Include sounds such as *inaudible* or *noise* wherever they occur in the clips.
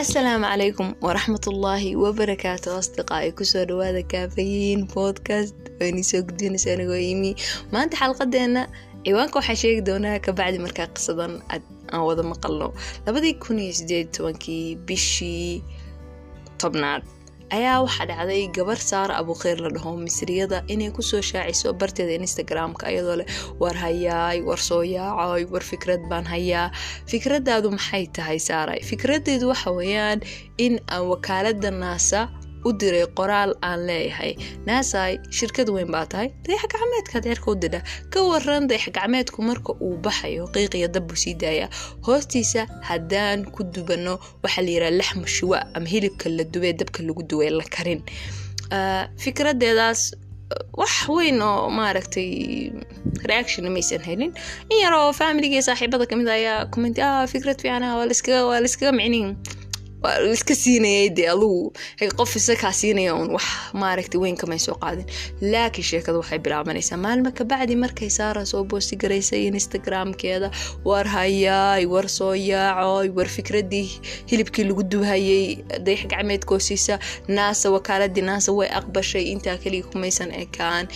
asalaamu calaykum waraxmatullaahi wabarakaatu asdiqaa'i ku soo dhawaada kaafayiin podcast. Waynii soo gudbinaysa anigoo imi maanta xalqadeena ciwaanka waxaa sheegi doonaa kabacdi markaa qisadan aan wada maqalno. Labadii kun iyo sideed tobankii bishii tobnaad ayaa waxaa dhacday gabar saara abukheyr la dhaho misriyada inay ku soo shaaciso barteeda instagram-ka ayadoo leh war hayaay war soo yaacay war fikrad baan hayaa. Fikradaadu maxay tahay saaray fikradeedu waxa weeyaan in aan wakaalada naasa u diray qoraal aan leeyahay. Naasay shirkad weyn baa tahay. Dayax gacmeedkaad cerka u didha ka waran dayax gacmeedku marka uu baxayo qiiqiya dabbuu sii daaya hoostiisa haddaan ku dubano waxaa la yiraha laxma shuwa ama hilibka la dubee dabka lagu duway la karin. Fikradeedaas wax weyn oo maaragtay reaction maysan helin. In yar oo familiga saaxiibada ka mid ayaa comment ah fikrad fiican waa laiskaga micnin waa iska siinayay dee adugu qof isakaa siinaya un wax maaragtay weyn kamay soo qaadin. Laakiin sheekada waxay bilaabanaysaa maalmo kabacdi markay saara soo boosti garaysay instagramkeeda war hayaay war soo yaacoy war fikradii hilibkii lagu dubhayay dayax gacmeedkoosiisa naasa wakaaladii naasa way aqbashay intaa keliya kumaysan ekaan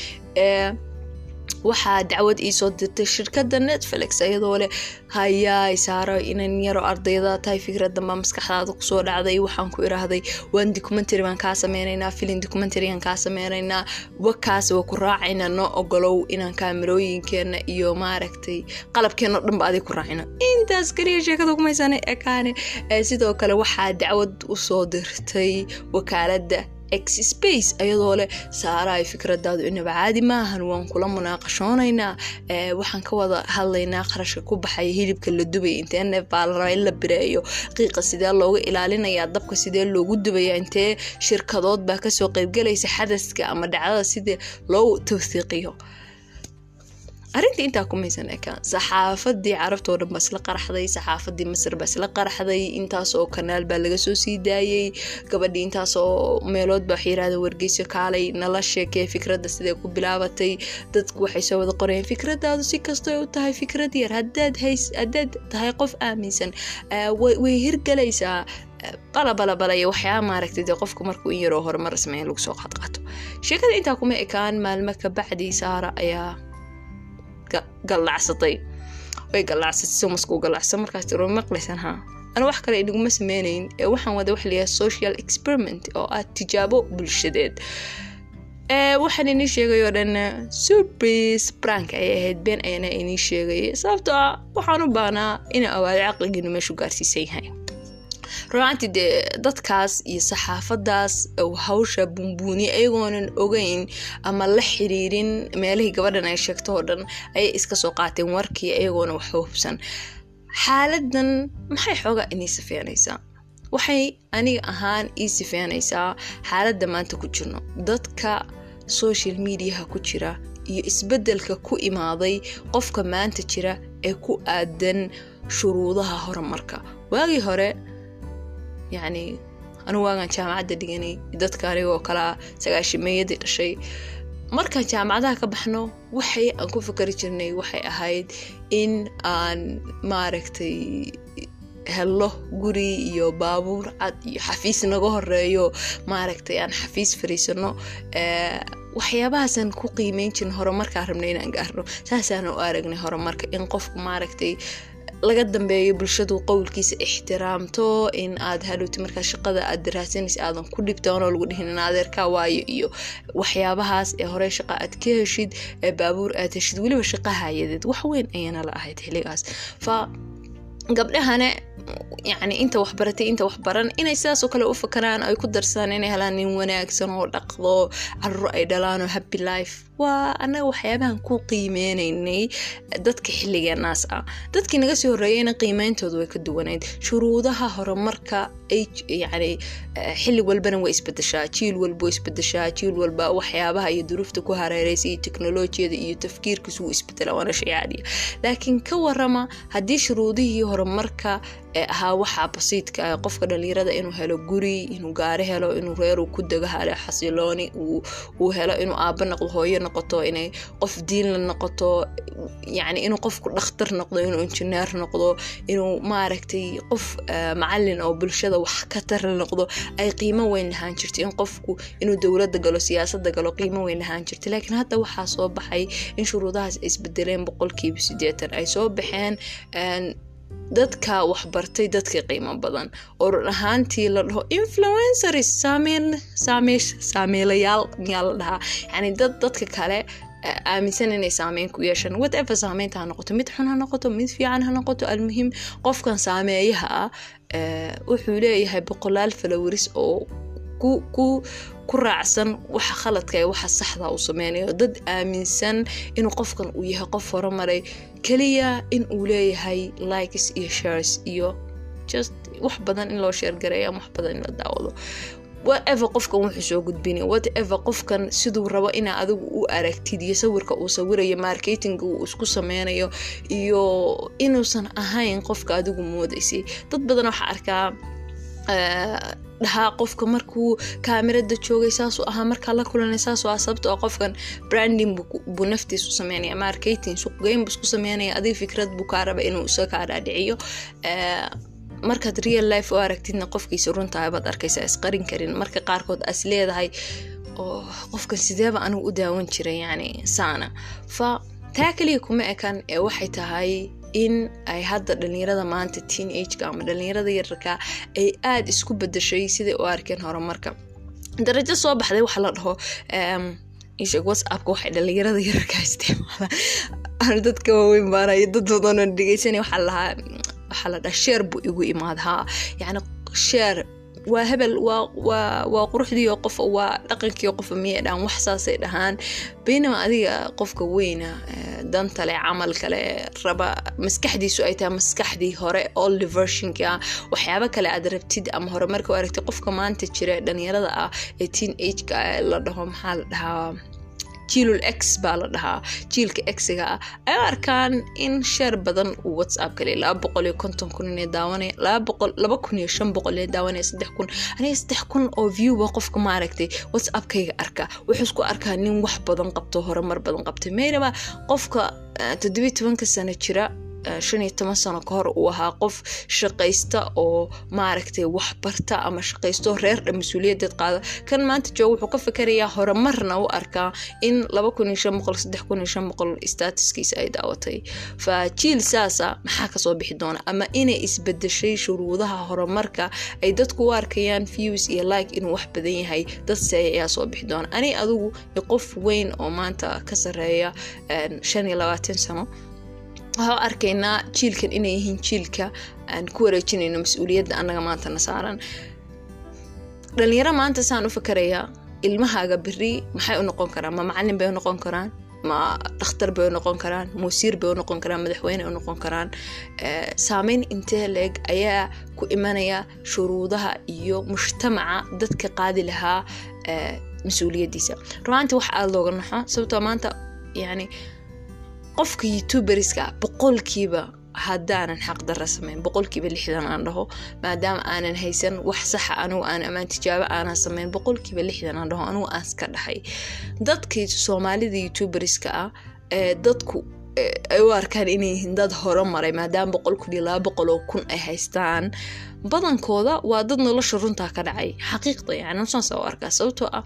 waxaa dacwad iisoo dirtay shirkada netflix ayadoo leh hayaay saaro inan yaro ardayda tahay fikradanbaa maskaxdaada ku soo dhacday waxaan ku iraahday waan documentary baan kaa sameynaynaa filin documentary-gaan kaa sameynaynaa wakaas waa ku raacaynaa noo ogolow inaan kaamirooyinkeena iyo maaragtay qalabkeena o dhanba adig ku raacina intaas kaliya sheekada kumaysana ekaane sidoo kale waxaa dacwad u soo dirtay wakaalada exspace ayadoo leh saaraay fikradaadu inaba caadi maahan waan kula munaaqashoonaynaa waxaan ka wada hadlaynaa qarashka ku baxaya hilibka la dubay intee neef baa in la bireeyo qiiqa sidee looga ilaalinayaa dabka sidee loogu dubaya intee shirkadood baa ka soo qeybgalaysa xadaska ama dhacdada sidee loo tawhiiqiyo arrintii intaa kumaysan ekaan saxaafadii carabtoo dhan baa isla qaraxday saxaafadii masar baa isla qaraxday intaasoo kanaal baa laga soo sii daayey gabadhii intaasoo meelood baa waxay wargeyso kaalay nala sheekee fikradda siday ku bilaabatay dadku waxay soo wada qorayeen fikradaadu si kastoo u tahay fikrad yar hadaad hays haddaad tahay qof aaminsan way hirgalaysaa balabalabalayo waxyaa maaragtay dee qofku markuu in yaroo horumar sameeya lagu soo qaadqaato sheekada intaa kuma ekaan maalmo kabacdi saara ayaa galacsatay. Way galacsatay somaskuu galacsa markaas tiro maqlaysan haa ana wax kale inaguma sameynayn ee waxaan wada waxa layahay social experiment oo ah tijaabo bulshadeed. Waxaan inii sheegay oo dhan surprise brank ayay ahayd been ayana inii sheegay. Sababtoo ah waxaan u baahnaa ina awaado caqligiinu meeshu gaarsiisan yahay runaantii dee dadkaas iyo saxaafadaas hawsha buunbuuniya ayagoonan ogeyn ama la xiriirin meelihii gabadhan ay sheegto oo dhan ayay iska soo qaateen warkii ayagoona wax hubsan. Xaaladan maxay xoogaa inii sifeynaysaa waxay aniga ahaan ii sifeynaysaa xaaladda maanta ku jirno. Dadka social mediaha ku jira iyo isbeddelka ku imaaday qofka maanta jira ee ku aadan shuruudaha horumarka. Waagii hore yacni anu waagaan jaamacadda dhiganay dadka anigoo kalea sagaashimeeyadii dhashay markaan jaamacadaha ka baxno waxay aan ku fikari jirnay waxay ahayd in aan maaragtay hello guri iyo baabuur cad iyo xafiis naga horeeyo maaragtay aan xafiis fariisano waxyaabahaasaan ku qiimeyn jirna horumarkaa rabnay inaan gaarno saasaan u aragnay horumarka in qofku maaragtay laga dambeeyo bulshadu qowlkiisa ixtiraamto in aad hadhowti markaa shaqada aad daraasanaysa aadan ku dhibtoonoo lagu dhihin in adeerkaa waayo iyo waxyaabahaas ee hore shaqa aad ka heshid ee baabuur aad heshid weliba shaqa hayadeed. Wax weyn ayana la ahayd xilligaas fa gabdhahane yacni inta waxbaratay inta waxbaran inay sidaasoo kale u fakaraan ay ku darsadaan inay helaan nin wanaagsan oo dhaqdo caruro ay dhalaan oo happy life. waa annaga waxyaabahan ku qiimeynaynay dadka xilligeenaas ah dadkii naga sii horreeyeyna qiimeyntooda way ka duwanayd shuruudaha horumarka yacni xilli walbana way isbedeshaa jiil walba isbedeshaa jiil walba waxyaabaha iyo duruufta ku hareereysa iyo teknolojiyada iyo tafkiirkiisu wuu isbedela waana shay caadiya laakiin ka warama haddii shuruudihii horumarka ee ahaa waxaa basiidka ah qofka dhalinyarada inuu helo guri inuu gaari helo inuu reer uu ku dego hale xasilooni uu helo inuu aabo noqdo hooyo noqoto inay qof diin la noqoto yacni inuu qofku dhakhtar noqdo inuu injineer noqdo inuu maaragtay qof macalin oo bulshada wax ka tar la noqdo ay qiimo weyn lahaan jirto in qofku inuu dowladda galo siyaasada galo qiimo weyn lahaan jirta laakiin hadda waxaa soo baxay in shuruudahaas isbedeleen boqolkiiba sideetan ay soo baxeen dadka waxbartay dadka qiimo badan. Run ahaantii la dhaho influenceris saameelayaal miyaa la dhahaa. Yani dad dadka kale aaminsan inay saameyn ku yeeshaan. Whatever saameynta ha noqoto mid xun ha noqoto mid fiican ha noqoto almuhim qofkan saameeyaha ah wuxuu leeyahay boqolaal faloweris oo ku ku raacsan waxa khaladka ee waxa saxda uu sameynayo dad aaminsan inuu qofkan uu yahay qof horumaray keliya in uu leeyahay likes iyo shares iyo just wax badan in loo sheergareeyo ama wax badan in la daawado. Whatever qofkan wuxuu soo gudbinaya whatever qofkan siduu rabo inaa adigu u aragtid iyo sawirka uu sawirayo marketinga uu isku sameynayo iyo inuusan ahayn qofka adigu moodaysay dad badan waxaa arkaa dhahaa qofka markuu kaamirada joogay saasuu ahaa markaa la kulanay saasuu ah sababto oo qofkan branding buu naftiisu sameynaya marketing suuqgeyn buu isku sameynaya adiga fikrad buu kaa raba inuu isa kaa dhaadhiciyo markaad real life u aragtidna qofkiisa runtahay baad arkaysaa isqarin karin. Marka qaarkood as leedahay oo qofkan sideeba anigu u daawan jiray yani saana. Fa taa kaliya kuma ekan ee waxay tahay in ay hadda dhalinyarada maanta teen ageka ama dhalinyarada yararka ay aada isku bedashay siday u arkeen horumarka. Darajo soo baxday waxa la dhaho isheg whatsappka waxay dhalinyarada yararka isticmaala. Dadka waaweyn baanayo dad badanoo dhegeysanay waxaa lahaa waxaa la dhaha sheer buu igu imaad yacni sheer waa hebel waa quruxdii oo qof waa dhaqankii qofa miyay dhahaan wax saasay dhahaan. Baynama adiga qofka weyna dantale camal kale raba maskaxdiisu ay tahay maskaxdii hore old versionka waxyaabo kale aad rabtid ama hore marka aragtid qofka maanta jira dhalinyarada ah ee teen ageka la dhaho maxaa la dhahaa jiilul x baa la dhahaa jiilka exiga ah. Ay arkaan in sheer badan uu whatsapp kale laba boqol iyo konton kun inay daawanaya laba boqol laba kun iyo shan boqol inay daawanaya saddex kun. Aniga saddex kun oo viewba qofka maaragtay whatsappkayga arka. Wuxuu isku arkaa nin wax badan qabto horumar badan qabtay. Mayraba qofka toddobiyi tobanka sano jira shan iyo toban sano ka hor uu ahaa qof shaqaysta oo maaragtay waxbarta ama shaqaysto reer dha mas'uuliyadeed qaada. Kan maanta jooga wuxuu ka fikerayaa horumarna u arkaa in laba kun iyo shan boqol saddex kun iyo shan boqol statuskiisa ay daawatay. Fa jiil saasa maxaa ka soo bixi doona? Ama inay isbedeshay shuruudaha horumarka ay dadku u arkayaan views iyo like inuu wax badan yahay dad seey ayaa soo bixi doona. Ani adigu qof weyn oo maanta ka sareeya shan iyo labaatan sano waxaa arkaynaa jiilkan inay yihiin jiilka aan ku wareejinayno mas'uuliyadda annaga maantana saaran. Dhalinyaro maanta saan u fikarayaa ilmahaaga beri maxay u noqon karaan? Ma macalin bay u noqon karaan? Ma dhakhtar bay u noqon karaan? Muusiir bay u noqon karaan? Madaxweyne u noqon karaan? Saameyn intee leeg ayaa ku imanaya shuruudaha iyo mujtamaca dadka qaadi lahaa mas'uuliyaddiisa. Rumaantii wax aada looga naxo sababtoo maanta yani qofka youtuberska boqolkiiba haddaanan xaqdarra sameyn boqolkiiba lixdan aan dhaho maadaama aanan haysan wax saxa anigu aan amaan tijaabo aanan sameyn boqolkiiba lixdan aan dhaho anigu aan iska dhahay. Dadkii soomaalida youtuberska ah ee dadku ay u arkaan inay yihiin dad horumaray maadaama boqol laba boqol oo kun ay haystaan badankooda waa dad nolosha runtaa ka dhacay. Xaqiiqda yani saas u arkaa sababtoo ah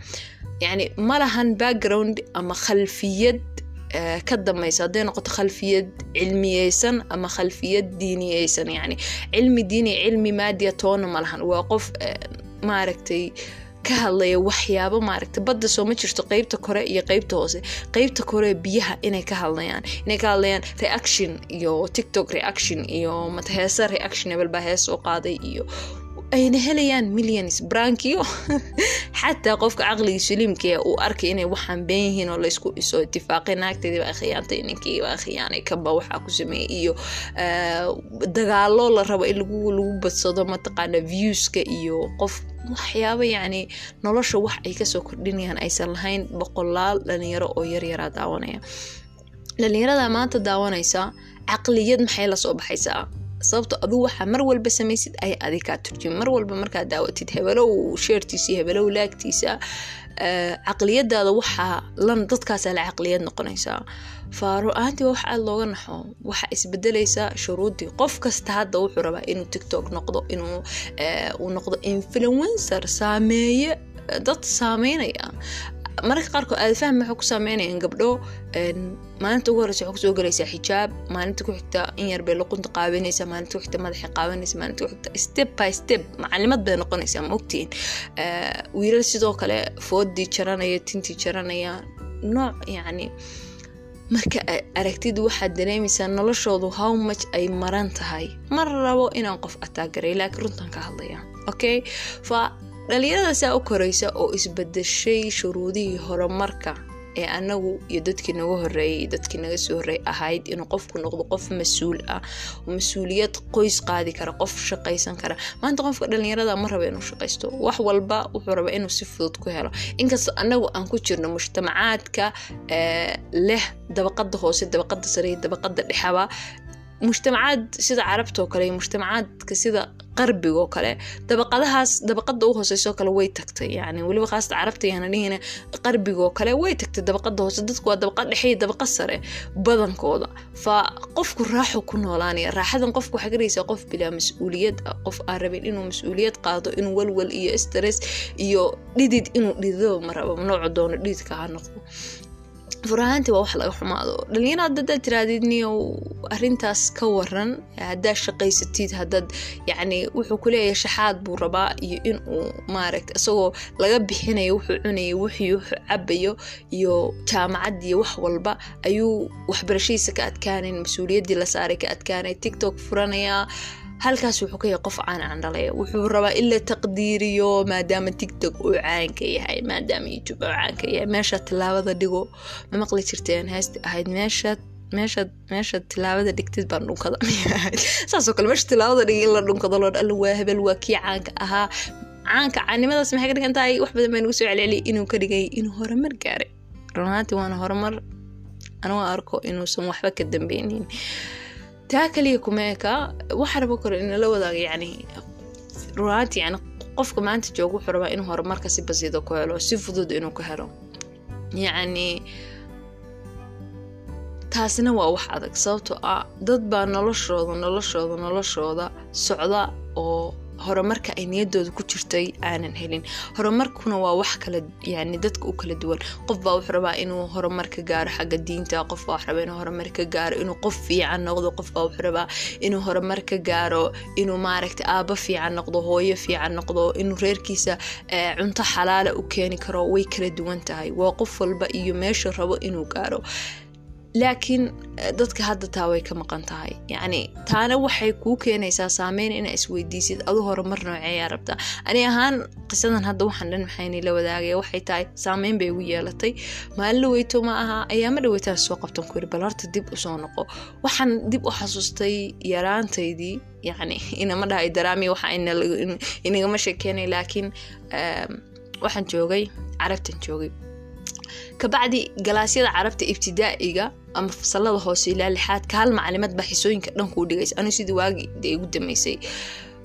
yani ma lahan background ama khalfiyad ka dambaysa hadday noqoto khalfiyad cilmiyeysan ama khalfiyad diiniyeysan yani cilmi diini cilmi maadiya toona ma lahan waa qof maaragtay ka hadlaya waxyaabo maaragtay badda soo ma jirto qeybta kore iyo qeybta hoose qeybta kore biyaha inay ka hadlayaan inay ka hadlayaan reaction iyo tiktok reaction iyo mataheesa reaction hebel hees soo qaaday iyo ayna helayaan millions. Brankiyo *laughs* xataa qofka caqliga saliimkee uu arkay inay waxaan been yihiin oo laysku iso itifaaqay naagteedii baa khiyaantay ninkii baa khiyaanay kanba waxaa ku sameeyey iyo dagaalo la rabo in lagu badsado mataqaana viewska iyo qof waxyaabo yacni nolosha wax ay ka soo kordhinayaan aysan lahayn boqolaal dhalinyaro oo yaryaraa daawanaya. Dhalinyarada maanta daawanaysa caqliyad maxay la soo baxaysaa sababto aduu waxaa mar walba samaysid ay adig kaa turjumi mar walba markaad daawatid hebelow sheertiisa hebelow laagtiisa. Caqliyadaada waxaa dadkaasaa la caqliyad noqonaysaa faaro ahaantii waa wax aada looga naxo. Waxaa isbedelaysaa shuruudii qof kasta hadda wuxuu rabaa inuu tiktok noqdo inuu uu noqdo influencer saameeye dad saameynaya mararka qaarkood aada fahmi waxay ku saameynayaan gabdho maalinta ugu horeysa waxaa ku soo galaysaa xijaab maalinta ku xigta in yar bay luqunta qaabanaysaa maalinta ku xigta madaxa qaabanaysa maalinta ku xigta step by step macalimad bay noqonaysaa ma ogtihiin wiilal sidoo kale foodii jaranaya tintii jaranaya nooc yacni marka aragtid waxaad dareemaysaa noloshoodu how much ay maran tahay. Mar rabo inaan qof ataagaray laakiin runtan ka hadlaya okay? Fa dhalinyaradasaa u koraysa oo isbadashay shuruudihii horumarka ee anagu iyo dadkii naga horeeyay dadkii naga soo horreey ahayd inuu qofku noqdo qof mas'uul ah mas'uuliyad qoys qaadi kara qof shaqaysan kara. Maanta qofka dhalinyarada ma raba inuu shaqaysto wax walba wuxuu rabaa inuu si fudud ku helo. Inkastoo anagu aan ku jirno mujtamacaadka leh dabaqada hoose dabaqada sare dabaqada dhexaba mujtamacaad sida carabta oo kale iyo mujtamacaadka sida qarbiga oo kale dabaqadahaas dabaqada u hooseyso kale way tagtay yani weliba khaasata carabta yaana dhihina qarbiga oo kale way tagtay dabaqada hoose dadku waa dabaqa dhexe dabaqa sare badankooda fa qofku raaxu ku noolaanaya raaxadan qofku waxaa garaysaa qof bilaa mas'uuliyad qof aan rabin inuu mas'uuliyad qaado inuu walwal iyo stress iyo dhidid inuu dhidido ma rabo doono dhididka ha noqdo furahaantii waa wax laga xumaado. Dhalinyaro hadaad tiraadid niyow arintaas ka waran hadaad shaqaysatid hadaad yacni wuxuu kuleeyahay shaxaad buu rabaa iyo inuu maaragta isagoo laga bixinayo wuxuu cunayo wixii wuxuu cabayo iyo jaamacad iyo wax walba ayuu waxbarashadiisa ka adkaanayn mas'uuliyaddii la saaray ka adkaanay tiktok furanayaa halkaas wuxuu ka yahay qof caan candhalaya wuxuu rabaa in la taqdiiriyo maadaama tiktok uu caanka yahay maadaama youtube uu caanka yahay. Meeshaad tilaabada dhigo ma maqli jirteen? Heesti ahayd meeshaad meeshaad meeshaad tilaabada dhigtid baan dhunkada. *laughs* Saasoo kale meesha tilaabada dhigi in la dhunkado loo alla waa hebel waa kii caanka ahaa. Caanka caannimadaas maxay ka dhigan tahay? Wax badan baa nagu soo celceliyay inuu ka dhigay inuu horumar gaaray. Runaantii waana horumar. Anugu arko inuusan waxba ka dambeynin taa kaliya kumeeka waxaa rabo karo inala wadaaga yani runaanti yani qofka maanta jooga wuxuu rabaa inuu horumarka si basiida ku helo si fudud inuu ku helo. Yacni taasina waa wax adag sababtoo ah dad baa noloshooda noloshooda noloshooda socda horumarka ay niyadooda ku jirtay aanan helin. Horumarkuna waa wax kala yani dadka u kala duwan. Qof baa wuxuu rabaa inuu horumar ka gaaro xagga diinta qof baa wuxuu rabaa inuu horumar ka gaaro inuu qof fiican noqdo qof baa wuxuu rabaa inuu horumar ka gaaro inuu maaragta aabo fiican noqdo hooyo fiican noqdo inuu reerkiisa cunto xalaala u keeni karo way kala duwan tahay. Waa qof walba iyo meesha rabo inuu gaaro laakiin dadka hadda taa way ka maqan tahay yacni taana waxay kuu keenaysaa saameyn inaa isweydiisid adu horumar nooceeyaa rabtaa ani ahaan qisadan hadda waxaan dhan maxayni la wadaagaya waxay tahay saameyn bay igu yeelatay maalin dhaweyto ma aha ayaama dhaweytaan soo qabtan ku yiri bal horta dib u soo noqo waxaan dib u xasuustay yaraantaydii yacni inama dhahay daraami waxa inagama sheekeenay laakiin waxaan joogay carabtan joogay kabacdi galaasyada carabta ibtidaa'iga ama fasalada hoose ilaa lixaadka hal macalimad baa xisooyinka dhan kuu dhigaysa. Anu sidii waagi igu damaysay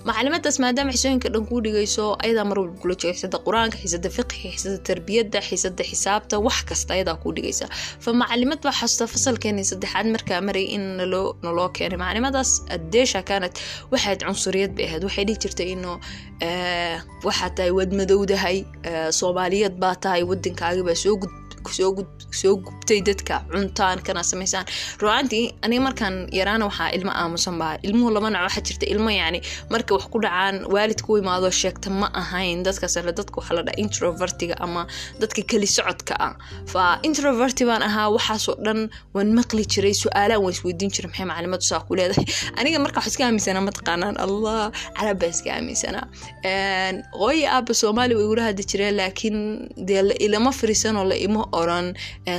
macalimadaas maadaama xisooyinka dhan kuu dhigayso ayadaa mar walba kula jooga xisada qur'aanka xisada fiqhi xisada tarbiyadda xisada xisaabta wax kasta ayadaa kuu dhigaysa. Fa macalimad baa xasuusta fasalkeeni saddexaad markaa maray in naloo keenay. Macalimadaas adeesha kaanad waxayd cunsuriyad bay ahayd. Waxay dhihi jirtay inuu waxaa tahay waad madowdahay soomaaliyad baa tahay waddankaagibaa soo gud soo gubtay dadka cuntaan kana samaysaan. Ruaantii aniga markaan yaraana waxaa ilmo aamusan ilmuhu laba nac waxaa jirta ilmo yacni marka wax ku dhacaan waalidka u imaado sheegta ma ahayn dadkaasle dadka waxaa la dhaha introvertiga ama dadka keli socodka ah. Fa introverti baan ahaa waxaasoo dhan waan maqli jiray su'aalaan waan isweydiin jiray maxay macalimadu saa ku leedahay? *laughs* Aniga marka wax iska aaminsanaa mataqaanaan allah carab baan iska aaminsanaa hooya aaba soomaali way igula hadli jireen laakiin dee ilama firisanoo la ima oran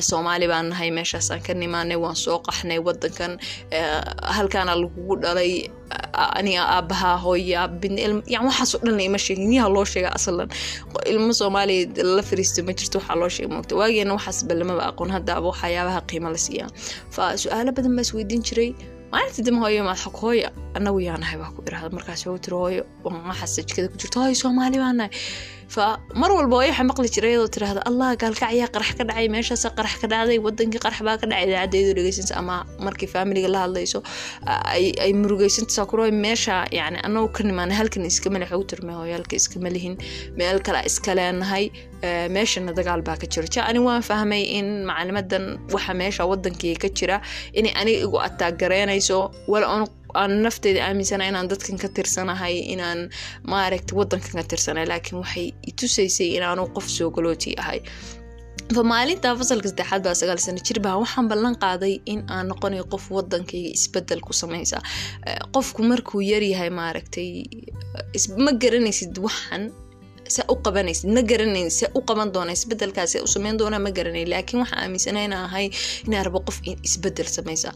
soomaali baan nahay meeshaasaan ka nimaanay waan soo qaxnay wadankan halkaana lagugu dhalay aniga aabaha hooya yan waxaasoo dhan ima sheegin yaha loo sheega aslan? Ilmo soomaaliya la fariisto ma jirto waxaa loo sheega moogta waageena waxaas balamaba aqoon haddaaba waxyaabaha qiimo la siiyaa. Fa su'aalo badan baa isweydiin jiray. Maalinta dama hooyo maad xog hooya annagu yaa nahay baa ku irahda markaas waxuu tiri hooyo waxaase jikada ku jirto hooyo soomaali baa fa mar walba waxaa maqli jiray iyadoo tirahda allah gaalkacyaa qarax ka dhacay meeshaasa qarax ka dhacday wadankii qarax baa ka dhacay idaacaddeedu dhegeysanaysa ama markii faamiliga la hadlayso ay murugeysantasaa kuro meesha yani annagu ka nimaana halkan iskama le waxuu tirmay hooyo halka iskama meel kale iska leenahay meeshana dagaal baa ka jiro ja ani waan fahmay in macalimadan waxa meesha wadankii ka jira inay aniga igu ataaggareynayso wala on aan nafteeda aaminsana inaan dadkan ka tirsanahay inaan maaragta wadankan ka tirsanay laakiin waxay itusaysay inaanu qof soo galooti ahay. Maalinta fasalka saddexaad baa sagaal sano jir waxaan ballan qaaday in aan noqonayo qof wadankayga isbeddel ku samaysa. Qofku markuu yaryahay maaragtay ma garanaysid waxan se u qabanaysid ma garanayn se u qaban doona isbedelkaas se u sameyn doona ma garanayn laakiin waxaa aaminsana ahay inaa rabo qof isbeddel samaysa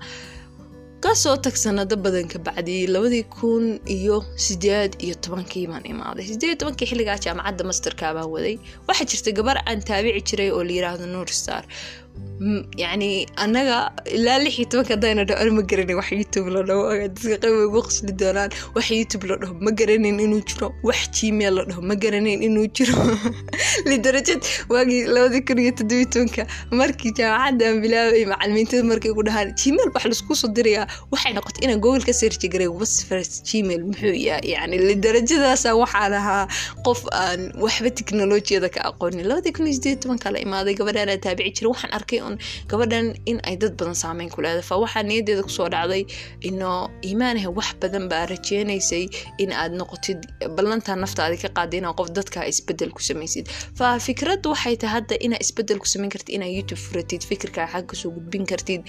ka soo tag sanado badan ka bacdi labadii kun iyo sideed iyo tobankii baan imaaday. Sideed iyo tobankii xilligaa jaamacadda masterka baan waday. Waxaa jirta gabar aan taabici jiray oo la yiraahdo nuur star yacni annaga ilaa lix iyo tobanka hadayna dhaho ani ma garanay wax youtube la dhaho qayb ugu qosli doonaan wax youtube la dhaho ma garanayn inuu jiro wax gmail la dhaho ma garanayn inuu jiro lidarajad waagii labadii kun iyo toddobiyo tobanka markii jaamacadda aan bilaabay macalimiintada markay ku dhahaan gmail wax la isku soo dirayaa waxay noqotay inaan google ka searchi garay wasfres gmail muxuu yahay yacni lidarajadaasa waxaan ahaa qof aan waxba teknolojiyada ka aqoonin labadii kun iyo waxaan arkay un. Gabadhan in ay dad badan saameyn ku leedahay. Fa waxaa niyadeeda ku soo dhacday inoo iimaanaha wax badan baa rajeynaysay in aad noqotid ballantaa naftaadi ka qaada inaa qof dadka isbeddel ku samaysid. Fa fikraddu waxay tahay hadda inaa isbeddel ku samayn kartid inaa youtube furatid fikirkaa xag ka soo gudbin kartid.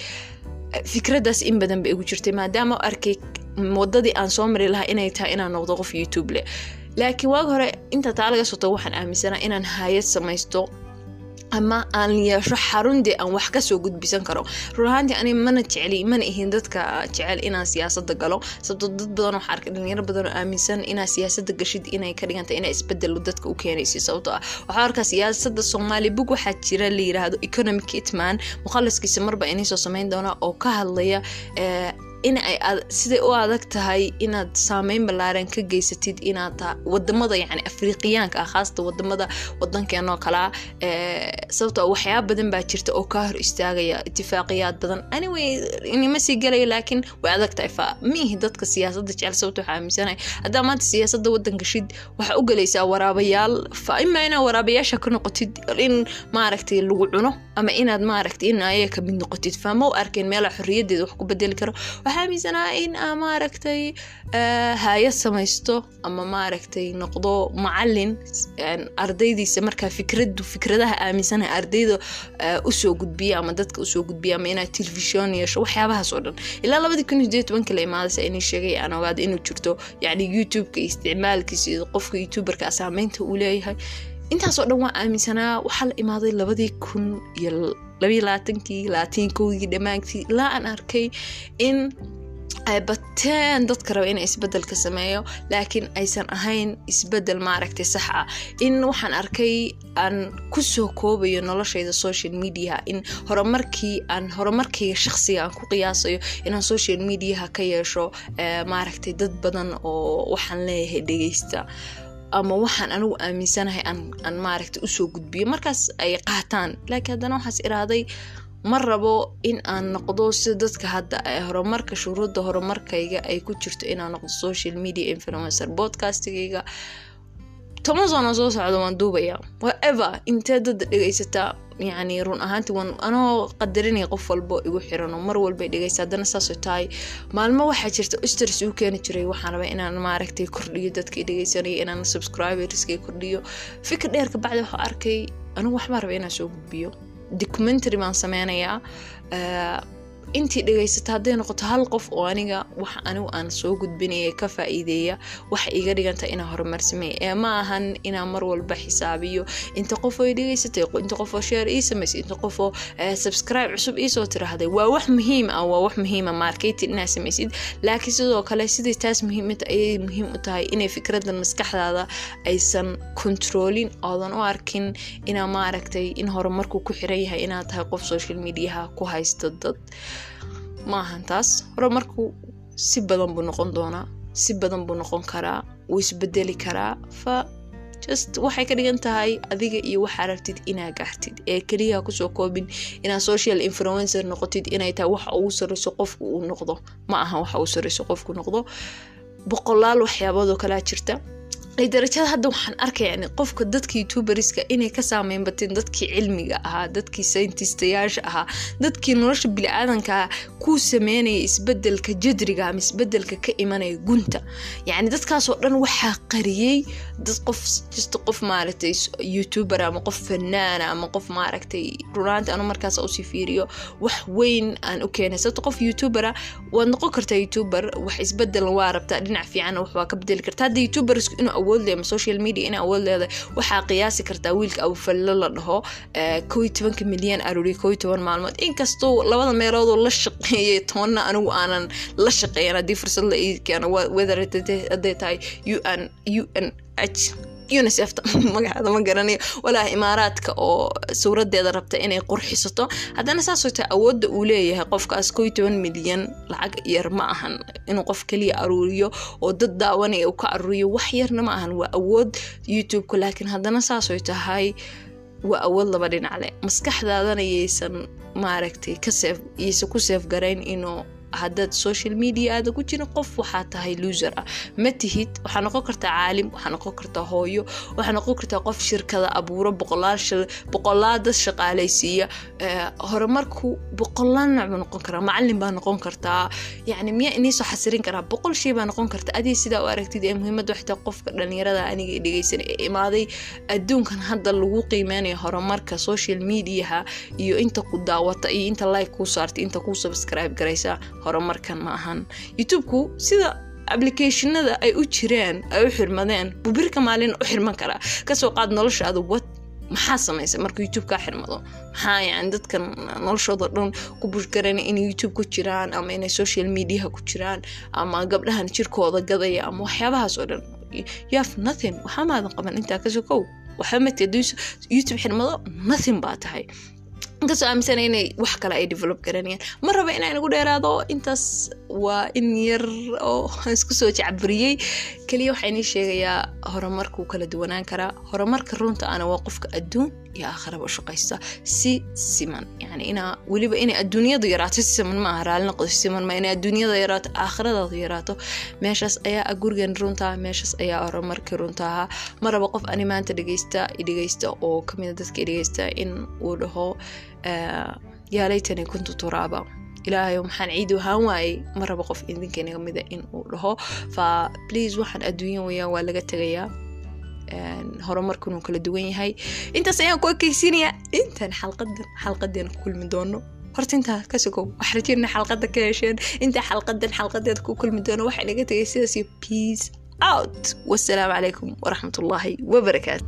Fikraddaas in badan ba igu jirtay maadaama arkay wadadii aan soo mari lahaa inay tahay inaan noqdo qof youtube leh. Laakiin waaga hore inta taa laga soto waxaan aaminsanaa inaan hayad samaysto ama aan yeesho xarundii aan wax ka soo gudbisan karo. Run ahaantii ani mana jeceli mana ihin dadka jecel inaan siyaasada galo. Sababto dad badan waxaa arkay dhalinyaro badan oo aaminsan inaa siyaasada gashid inay ka dhiganta inaa isbeddel dadka u keenaysa. Sababto ah waxaa arkaa siyaasada soomaali bug waxaa jira la yiraahdo economic hitman. Mukhalaskiisa marba iniisoo sameyn doona oo ka hadlaya in ay siday u adag tahay inaad saameyn ballaaran ka geysatid inaad waddamada yani afriqiyaanka ah khaasata waddamada wadankeenoo kalea sababto waxyaaba badan baa jirta oo kaa hor istaagaya itifaaqiyaad badan. Anyway inima sii galaya laakiin way adag tahay. Fa miihi dadka siyaasada jecel sababto waxaa aaminsanahay haddaa maanta siyaasada wadan gashid waxaa u galaysaa waraabayaal. Fa imaa inaad waraabayaasha ka noqotid in maaragtay lagu cuno ama inaad maaragtay in ayaga ka mid noqotid. Fama u arkeen meela xorriyadeeda wax ku bedeli karo waxaa aaminsanaa in aa maaragtay hayad samaysto ama maaragtay noqdo macalin ardaydiisa markaa fikradu fikradaha aaminsana ardayda u soo gudbiya ama dadka u soo gudbiya ama inaad telefishon yeesho waxyaabahaas dhan ilaa labadii kun iyo sideed tobanka la imaadaysa inii sheegay aan ogaada inuu jirto yacni youtube-ka iyo isticmaalkiisa iyo qofka youtuberka saameynta uu leeyahay intaasoo dhan waa aaminsanaa waxaa la imaaday labadii kun iyo labayo labaatankii labaatan kowgii dhammaantii ilaa aan arkay in ay bateen dadka raba inay isbeddelka sameeyo laakiin aysan ahayn isbeddel maaragtay sax ah. In waxaan arkay aan ku soo koobayo noloshayda social mediaha in horumarkii aan horumarkayga shaqsiga aan ku qiyaasayo inaan social mediaha ka yeesho maaragtay dad badan oo waxaan leeyahay dhegeysta ama waxaan anigu aaminsanahay aan maaragtay u soo gudbiyo. Markaas ay qaataan. Laakiin haddana waxaas iraaday ma rabo in aan noqdo sida dadka hadda horumarka shuruudda horumarkayga ay ku jirto inaan noqdo social media influencer podcastigayga. Toban sano soo socda waan duubaya whatever intee dada dhegaysataa yacni run ahaantii waan anoo qadarinaya qof walbo igu xiran oo mar walbay dhegaysa haddana saasoo tahay. Maalmo waxaa jirta stars uu keeni jiray. Waxaan inaan maaragtay kordhiyo dadkii dhegaysanaya inaan subscriberskay kordhiyo. Fikir dheer kabacdi waxaa arkay anigu waxbaa raba inaan soo gudbiyo. Documentary baan sameynayaa intii dhegaysata hadday noqoto hal qof oo aniga wax anigu aan soo gudbinaya ka faa-iideeya iga dhiganta inaa horumar sameeya ee ma ahan inaan mar walba xisaabiyo. Inta qofoo i dhegaysatay inta qofoo sheer ii samaysay inta qofoo subscribe cusub iisoo tiraahday. Waa wax muhiim ah waa wax muhiima marketing inaa samaysid. Laakiin sidoo kale sidai taas muhiimata ayay muhiim u tahay inay fikradan maskaxdaada aysan controlin oodan u arkin inaa maaragtay in horumarku ku xiran yahay inaad tahay qof social mediaha ku haysto dad maahan taas horumarku si badan buu noqon doonaa si badan buu noqon karaa wuu isbedeli karaa. Fa just waxay ka dhigan tahay adiga iyo waxaa rabtid inaa gaartid ee keliyaha ku soo koobin inaad social influencer noqotid inay tahay waxa ugu sarreyso qofku uu noqdo. Ma aha waxa ugu sarreyso qofku noqdo. Boqolaal waxyaaboodoo kalea jirta darajada hadda waxaan arkaya yani qofka dadka youtuberska inay ka saameyn bateen dadkii cilmiga ahaa dadkii sayntistyaasha ahaa dadkii nolosha bili-aadankaa ku sameynaya isbeddelka jadriga ama isbeddelka ka imanaya gunta. Yani dadkaasoo dhan waxaa qariyey dad qof just qof maaragtay youtuber ama qof fanaana ama qof maaragtay runaanta anu markaas u sii fiiriyo wax weyn aan u keenay. Sababto qof youtubera waad noqon kartaa youtuber wax isbeddel waa rabtaa dhinac fiican wax waa ka bedeli kartaa. Hadda youtubersku inuu awood leeya social media inay awood leedahay waxaa qiyaasi kartaa wiilka awfallo la dhaho kow iyo tobanka milyan aroori kow iyo toban maalmood. Inkastoo labada meeloodoo la shaqeeyay toonna anigu aanan la shaqeeyan haddii fursad la ii keeno whether tahay u n h unicefta *laughs* magaceeda ma garanayo. Walaa imaaraadka oo sawradeeda rabta inay qurxisato. Haddana saasoo tahay awoodda uu leeyahay qofkaas kow iyo toban milyan lacag yar ma ahan. Inuu qof kaliya aruuriyo oo dad daawanaya uu ka aruuriyo wax yarna ma ahan. Waa awood youtubeka laakiin haddana saasoo tahay waa awood laba dhinac leh. Maskaxdaadana yaysan maaragtay ka seef yaysan ku seef garayn inuu haddaad social media aada ku jirin qof waxaa tahay loser ah. Ma tihid waxaa noqon kartaa caalim waxaa noqon kartaa hooyo waxaa noqon kartaa qof shirkada abuuro boqolaal dad horumarku boqolaal nooc buu noqon karaa macalin baa noqon kartaa. Yani miyaa iniisoo xasirin karaa? Boqol shay baa noqon karta. Adii sidaa u aragtid ee muhiimadda waxtaa qofka dhalinyarada aniga dhegeysan ee imaaday adduunkan hadda lagu qiimeynayo horumarka social mediaha iyo inta ku daawata iyo inta like kuu saartay inta kuu subscribe garaysa horumarkan ma ahan. Youtubeku sida applicationada ay u jireen ay u xirmadeen buu maalin u xirman karaa ka soo qaad noloshaada wad maxaa samaysa marka youtube kaa xirmado? Maxaa yani dadkan noloshooda dhan ku bushgarana inay youtube ku jiraan ama inay social mediaha ku jiraan ama gabdhahan jirkooda gadaya ama waxyaabahaas oo dhan? Yohave nothing. Waxaa maadan qaban intaa ka soo kow waxaa mati haddii youtube xirmado? Nothing baa tahay inkastoo aaminsana inay wax kale ay develop garanayaan ma raba inaan igu dheeraado? Intaas waa in yar oo isku soo jacburiyey keliya waxaa inii sheegayaa horumarkuu kala duwanaan karaa horumarka runta ana waa qofka adduun iyo aakharaba shaqaysta. Si siman yani inaa weliba inay adduunyadu yaraato si siman maaha raali noqdo si siman ma inay adduunyada yaraato aakhiradaadu yaraato meeshaas ayaa gurigan runtaa meeshaas ayaa horumarkii runta ahaa. Ma raba qof ani maanta dhegeysta dhegeysta oo kamida dadka dhegeysta in uu dhaho yaa laytani kuntu turaaba ilaahayo maxaan ciidi wahaan waayey ma raba qof idinkenaga mida in uu dhaho fa please waxaan adduunya wayaan waa laga tegayaa horumarkan uu kala duwan yahay intaas ayaan ku ekeysinayaa intaan xalqadan xalqadeena ku kulmi doono horta intaa ka sogow wax rajeyna xalqada ka hesheen intaa xalqadan xalqadeeda ku kulmi doono waxaa inaga tegay sidaas peace out. wassalaamu calaykum waraxmatullaahi wabarakaatu